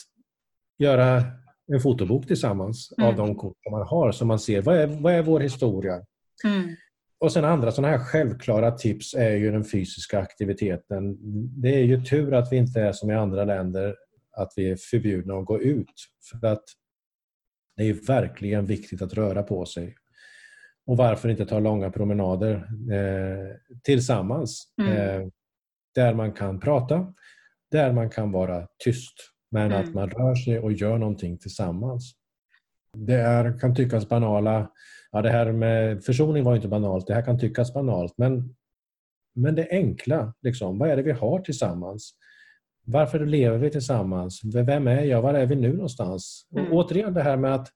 göra en fotobok tillsammans mm. av de kort man har så man ser vad är, vad är vår historia. Mm. Och sen andra sådana här självklara tips är ju den fysiska aktiviteten. Det är ju tur att vi inte är som i andra länder att vi är förbjudna att gå ut. För att det är verkligen viktigt att röra på sig. Och varför inte ta långa promenader eh, tillsammans. Mm. Eh, där man kan prata, där man kan vara tyst. Men mm. att man rör sig och gör någonting tillsammans. Det är, kan tyckas banala ja, det här med försoning var inte banalt, det här kan tyckas banalt, men, men det enkla, liksom, vad är det vi har tillsammans? Varför lever vi tillsammans? Vem är jag? Var är vi nu någonstans? Och mm. återigen det här med att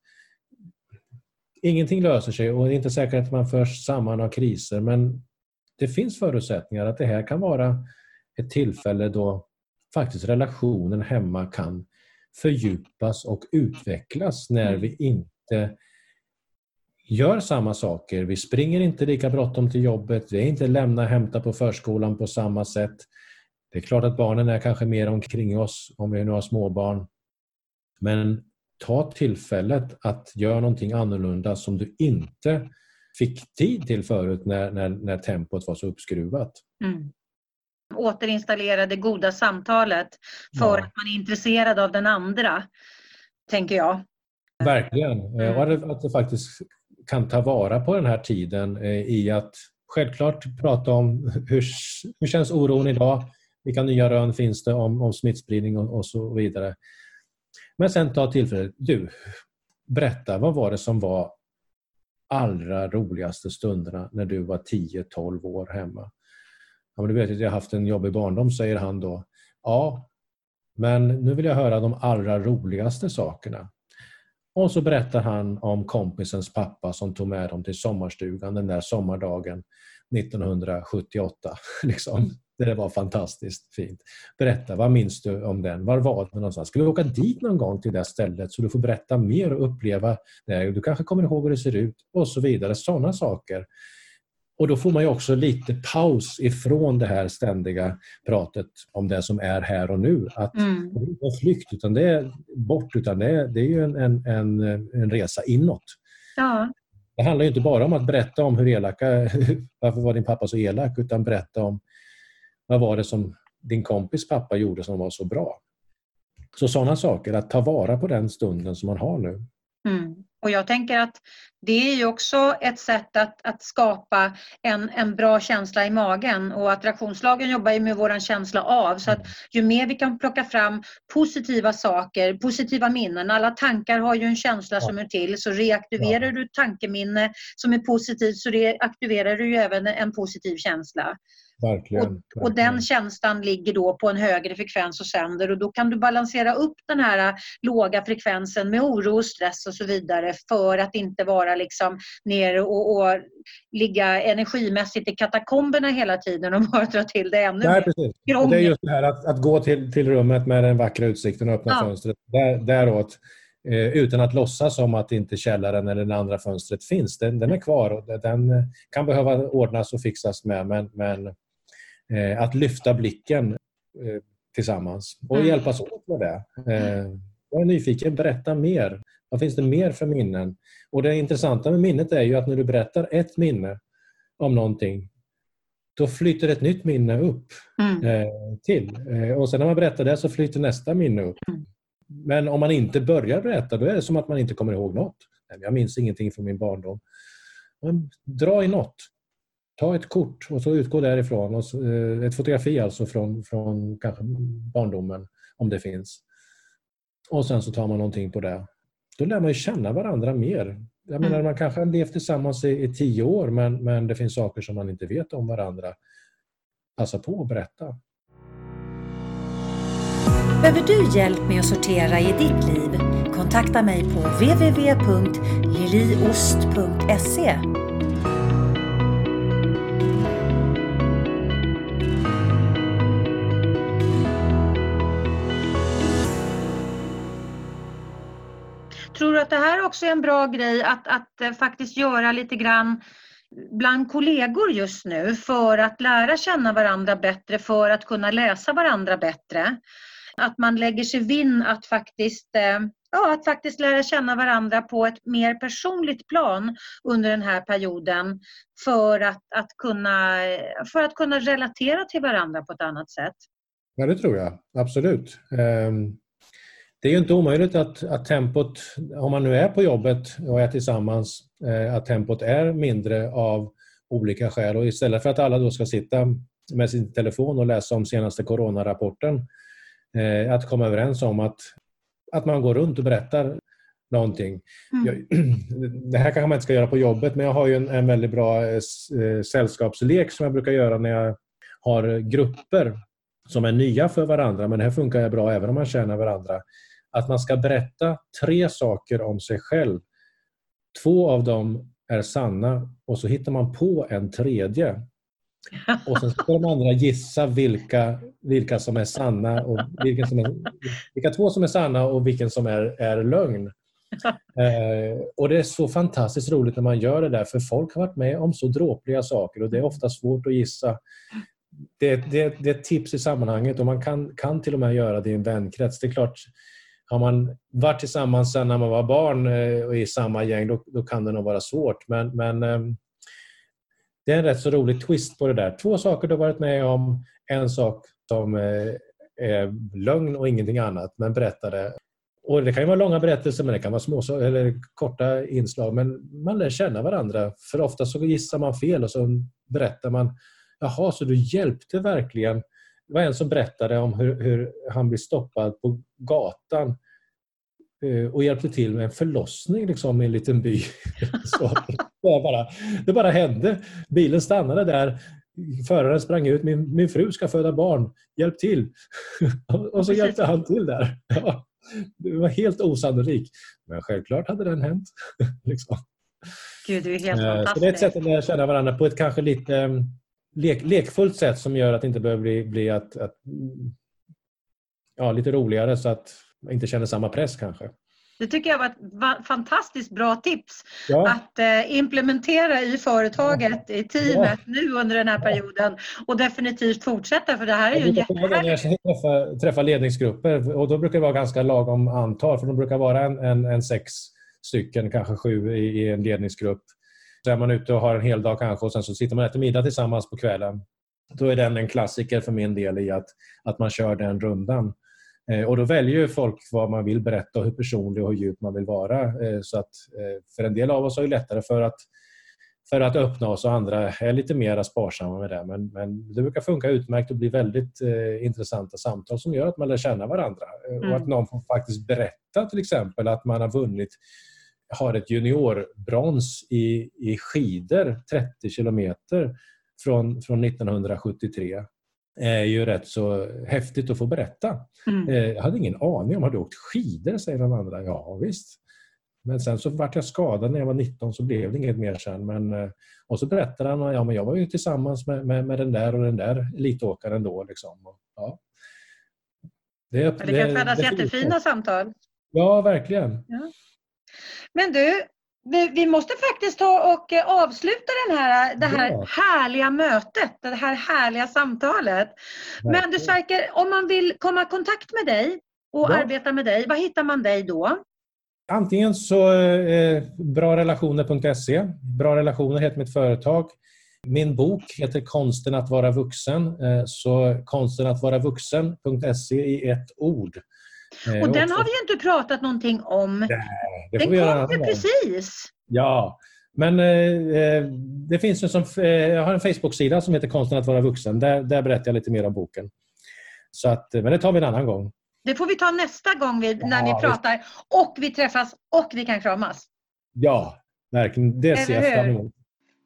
ingenting löser sig och det är inte säkert att man förs samman av kriser, men det finns förutsättningar att det här kan vara ett tillfälle då faktiskt relationen hemma kan fördjupas och utvecklas när mm. vi inte gör samma saker. Vi springer inte lika bråttom till jobbet. Det är inte lämna och hämta på förskolan på samma sätt. Det är klart att barnen är kanske mer omkring oss om vi nu har småbarn. Men ta tillfället att göra någonting annorlunda som du inte fick tid till förut när, när, när tempot var så uppskruvat. Mm. Återinstallera det goda samtalet för ja. att man är intresserad av den andra, tänker jag. Verkligen. Mm. Och att det faktiskt kan ta vara på den här tiden eh, i att självklart prata om hur, hur känns oron idag? Vilka nya rön finns det om, om smittspridning och, och så vidare. Men sen ta tillfället, du, berätta vad var det som var allra roligaste stunderna när du var 10-12 år hemma? Ja, men du vet att jag har haft en jobbig barndom, säger han då. Ja, men nu vill jag höra de allra roligaste sakerna. Och så berättar han om kompisens pappa som tog med dem till sommarstugan den där sommardagen 1978. Liksom. Det var fantastiskt fint. Berätta, vad minns du om den? Var var den någonstans? Ska vi åka dit någon gång till det stället så du får berätta mer och uppleva det? Du kanske kommer ihåg hur det ser ut och så vidare. Sådana saker. Och då får man också lite paus ifrån det här ständiga pratet om det som är här och nu. Att mm. Det är inte en flykt utan det är bort utan det är, det är ju en, en, en, en resa inåt. Ja. Det handlar ju inte bara om att berätta om hur elaka, varför var din pappa så elak utan berätta om vad var det som din kompis pappa gjorde som var så bra. Så sådana saker, att ta vara på den stunden som man har nu. Mm. Och jag tänker att det är ju också ett sätt att, att skapa en, en bra känsla i magen. Och attraktionslagen jobbar ju med våran känsla av. Så att ju mer vi kan plocka fram positiva saker, positiva minnen, alla tankar har ju en känsla som är till. Så reaktiverar du tankeminne som är positivt så reaktiverar du ju även en positiv känsla. Verkligen, och, och, den känslan ligger då på en högre frekvens och sänder och då kan du balansera upp den här äh, låga frekvensen med oro och stress och så vidare för att inte vara liksom nere och, och ligga energimässigt i katakomberna hela tiden och bara dra till det ännu Nej, precis. mer. Det är just det här att, att gå till, till rummet med den vackra utsikten och öppna ja. fönstret där, däråt eh, utan att låtsas som att inte källaren eller det andra fönstret finns. Den, den är kvar och den kan behöva ordnas och fixas med men, men att lyfta blicken eh, tillsammans och mm. hjälpas åt med det. Eh, jag är nyfiken, berätta mer. Vad finns det mer för minnen? Och Det intressanta med minnet är ju att när du berättar ett minne om någonting då flyter ett nytt minne upp mm. till. Och sen när man berättar det så flyter nästa minne upp. Mm. Men om man inte börjar berätta då är det som att man inte kommer ihåg något. Jag minns ingenting från min barndom. Men dra i något ta ett kort och så utgå därifrån. Och, eh, ett fotografi alltså från, från kanske barndomen, om det finns. Och sen så tar man någonting på det. Då lär man ju känna varandra mer. Jag menar, mm. man kanske har levt tillsammans i, i tio år men, men det finns saker som man inte vet om varandra. Passa på att berätta. Behöver du hjälp med att sortera i ditt liv? Kontakta mig på www.liliost.se att det här också är en bra grej att, att eh, faktiskt göra lite grann bland kollegor just nu för att lära känna varandra bättre, för att kunna läsa varandra bättre. Att man lägger sig vinn att faktiskt, eh, ja, att faktiskt lära känna varandra på ett mer personligt plan under den här perioden för att, att, kunna, eh, för att kunna relatera till varandra på ett annat sätt. Ja, det tror jag. Absolut. Ehm, det är ju inte omöjligt att, att tempot, om man nu är på jobbet och är tillsammans, eh, att tempot är mindre av olika skäl. Och istället för att alla då ska sitta med sin telefon och läsa om senaste coronarapporten, eh, att komma överens om att, att man går runt och berättar någonting. Mm. Jag, det här kanske man inte ska göra på jobbet, men jag har ju en, en väldigt bra eh, sällskapslek som jag brukar göra när jag har grupper som är nya för varandra, men det här funkar bra även om man känner varandra. Att man ska berätta tre saker om sig själv. Två av dem är sanna och så hittar man på en tredje. Och sen ska de andra gissa vilka, vilka som är sanna och vilken som är, vilka två som är sanna och vilken som är, är lögn. Eh, och Det är så fantastiskt roligt när man gör det där för folk har varit med om så dråpliga saker och det är ofta svårt att gissa det, det, det är ett tips i sammanhanget och man kan, kan till och med göra det i en vänkrets. Det är klart, har man varit tillsammans sedan när man var barn eh, och i samma gäng, då, då kan det nog vara svårt. Men, men eh, det är en rätt så rolig twist på det där. Två saker du har varit med om, en sak som eh, är lögn och ingenting annat, men berättade. Och det kan ju vara långa berättelser, men det kan vara små eller korta inslag. Men man lär känna varandra. För ofta så gissar man fel och så berättar man Jaha, så du hjälpte verkligen. Det var en som berättade om hur, hur han blev stoppad på gatan eh, och hjälpte till med en förlossning liksom, i en liten by. Så, det, bara, det bara hände. Bilen stannade där. Föraren sprang ut. Min, min fru ska föda barn. Hjälp till! och så hjälpte han till där. Ja, det var helt osannolikt. Men självklart hade den hänt. liksom. Gud, det är helt fantastiskt. Så det är ett sätt att lära känna varandra på ett kanske lite lek, lekfullt sätt som gör att det inte behöver bli, bli att, att, ja, lite roligare så att man inte känner samma press kanske. Det tycker jag var ett fantastiskt bra tips ja. att eh, implementera i företaget, ja. i teamet ja. nu under den här perioden och definitivt fortsätta för det här är ju jättehärligt. Jag träffar, träffar ledningsgrupper och då brukar det vara ganska lagom antal för de brukar vara en, en, en sex stycken, kanske sju i, i en ledningsgrupp. Så är man ute och har en hel dag kanske och sen så sitter man och äter middag tillsammans på kvällen. Då är den en klassiker för min del i att, att man kör den rundan. Eh, och då väljer folk vad man vill berätta och hur personlig och hur djup man vill vara. Eh, så att eh, för en del av oss är det lättare för att, för att öppna oss och andra är lite mer sparsamma med det. Men, men det brukar funka utmärkt och bli väldigt eh, intressanta samtal som gör att man lär känna varandra. Mm. Och att någon får faktiskt berätta till exempel att man har vunnit har ett juniorbrons i, i skidor 30 kilometer från, från 1973 är ju rätt så häftigt att få berätta. Mm. Eh, jag hade ingen aning om, har du åkt skidor? säger den andra. Ja visst. Men sen så vart jag skadad när jag var 19 så blev det inget mer sen. Men, eh, och så berättade han ja, men jag var ju tillsammans med, med, med den där och den där elitåkaren då. Liksom. Ja. Det, det, det kan födas jättefina samtal. Ja, verkligen. Ja. Men du, vi, måste faktiskt ta och eh, avsluta den här, det här ja. härliga mötet, det här härliga samtalet. Verkligen. Men du Sverker, om man vill komma i kontakt med dig och ja. arbeta med dig, var hittar man dig då? Antingen så eh, brarelationer.se. Bra relationer heter mitt företag. Min bok heter Konsten att vara vuxen. Eh, så konsten att vara vuxen.se i ett ord. Eh, och den har vi ju inte pratat någonting om. Nej, det får den vi göra kom precis. Ja, men eh, eh, det finns en som, eh, jag har en Facebook-sida som heter Konsten att vara vuxen. Där, där berättar jag lite mer om boken. Så att, men det tar vi en annan gång. Det får vi ta nästa gång vi, när ja, vi pratar och vi träffas och vi kan kramas. Ja, verkligen. Det ser jag fram emot.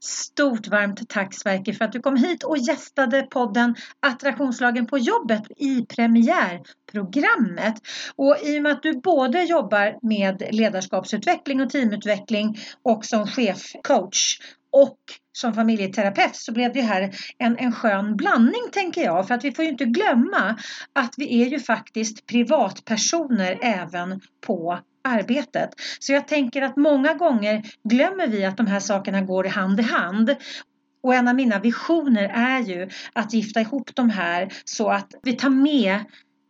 Stort varmt tack Sverker för att du kom hit och gästade podden Attraktionslagen på jobbet i premiärprogrammet. Och i och med att du både jobbar med ledarskapsutveckling och teamutveckling och som chefcoach och som familjeterapeut så blev det här en, en skön blandning tänker jag. För att vi får ju inte glömma att vi är ju faktiskt privatpersoner även på arbetet. Så jag tänker att många gånger glömmer vi att de här sakerna går hand i hand. Och en av mina visioner är ju att gifta ihop de här så att vi tar med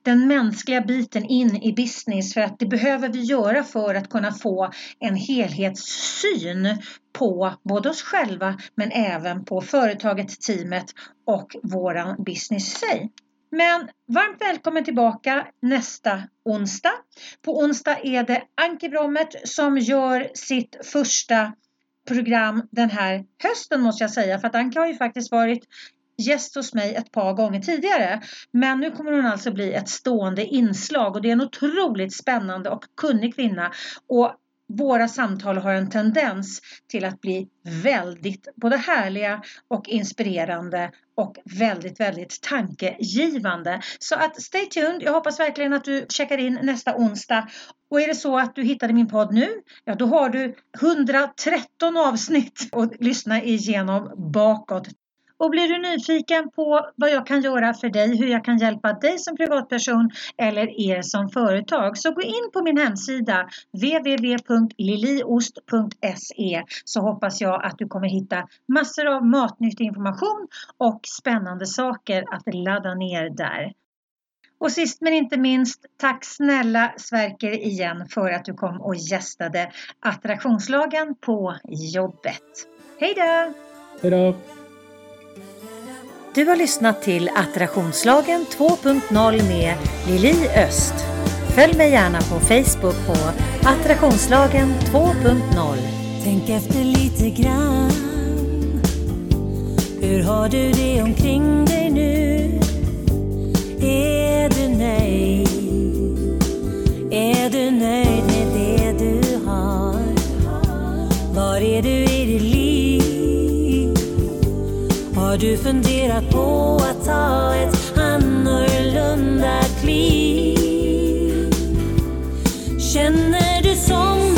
den mänskliga biten in i business för att det behöver vi göra för att kunna få en helhetssyn på både oss själva men även på företaget, teamet och våran business i sig. Men varmt välkommen tillbaka nästa onsdag. På onsdag är det Anki Brommert som gör sitt första program den här hösten måste jag säga för att Anka har ju faktiskt varit gäst hos mig ett par gånger tidigare. Men nu kommer hon alltså bli ett stående inslag och det är en otroligt spännande och kunnig kvinna. Och våra samtal har en tendens till att bli väldigt både härliga och inspirerande och väldigt, väldigt tankegivande. Så att stay tuned. Jag hoppas verkligen att du checkar in nästa onsdag. Och är det så att du hittade min podd nu, ja då har du 113 avsnitt att lyssna igenom bakåt. Och blir du nyfiken på vad jag kan göra för dig, hur jag kan hjälpa dig som privatperson eller er som företag så gå in på min hemsida www.liliost.se så hoppas jag att du kommer hitta massor av matnyttig information och spännande saker att ladda ner där. Och sist men inte minst, tack snälla Sverker igen för att du kom och gästade Attraktionslagen på jobbet. Hej då! Hej då! Du har lyssnat till Attraktionslagen 2.0 med Lili Öst. Följ mig gärna på Facebook på Attraktionslagen 2.0. Tänk efter lite grann. Hur har du det omkring dig nu? Är du nöjd? Är du nöjd med det du har? Var är du i ditt liv? Har du funderat på att ta ett annorlunda kliv? Känner du som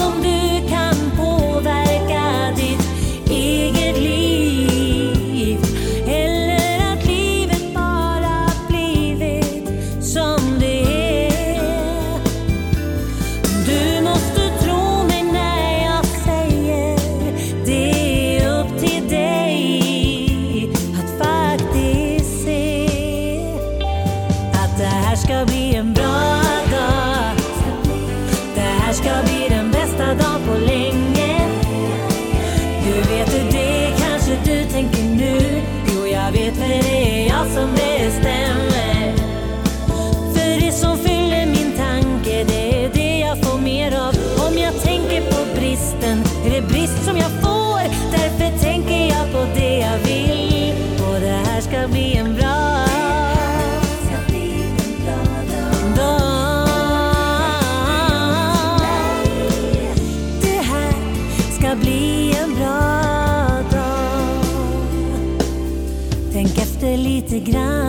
efter